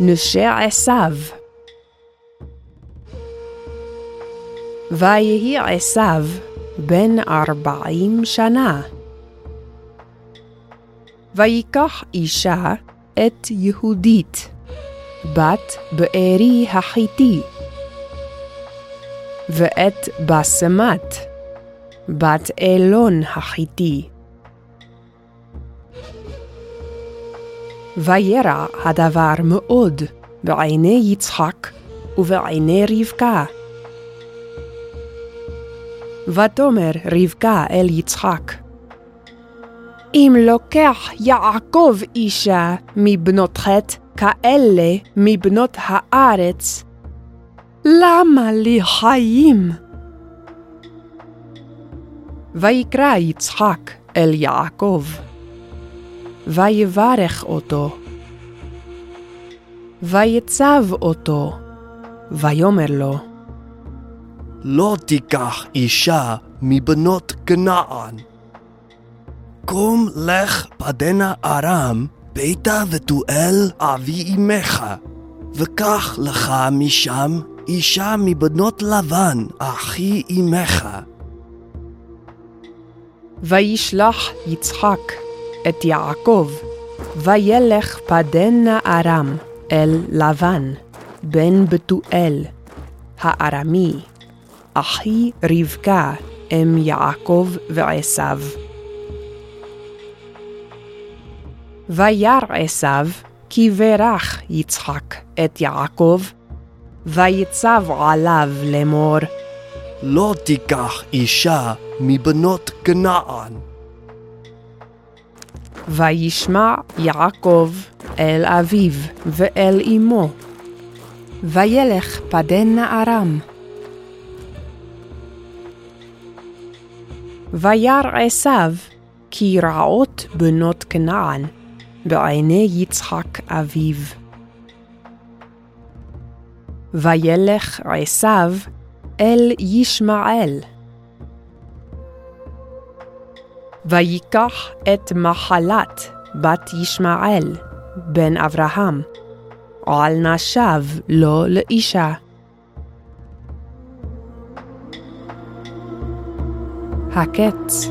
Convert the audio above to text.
נשי עשיו. ויהי עשיו בן ארבעים שנה. ויקח אישה את יהודית, בת בארי החיתי, ואת בסמת, בת אלון החיתי. וירע הדבר מאוד בעיני יצחק ובעיני רבקה. ותאמר רבקה אל יצחק, אם לוקח יעקב אישה מבנות חטא כאלה מבנות הארץ, למה לי חיים? ויקרא יצחק אל יעקב, ויברך אותו, ויצב אותו, ויאמר לו, לא תיקח אישה מבנות כנען. קום לך פדנה ארם, ביתה ותואל אבי אמך, וקח לך משם אישה מבנות לבן, אחי אמך. וישלח יצחק את יעקב, וילך פדנה ארם אל לבן, בן בתואל, הארמי, אחי רבקה, אם יעקב ועשיו. וירא עשיו, כי ברך יצחק את יעקב, ויצב עליו לאמור, לא תיקח אישה מבנות כנען. וישמע יעקב אל אביו ואל אמו, וילך פדנה ארם. וירא עשיו כי רעות בנות כנען בעיני יצחק אביו. וילך עשיו אל ישמעאל. ויקח את מחלת בת ישמעאל, בן אברהם, על נשב לו לאישה. הקץ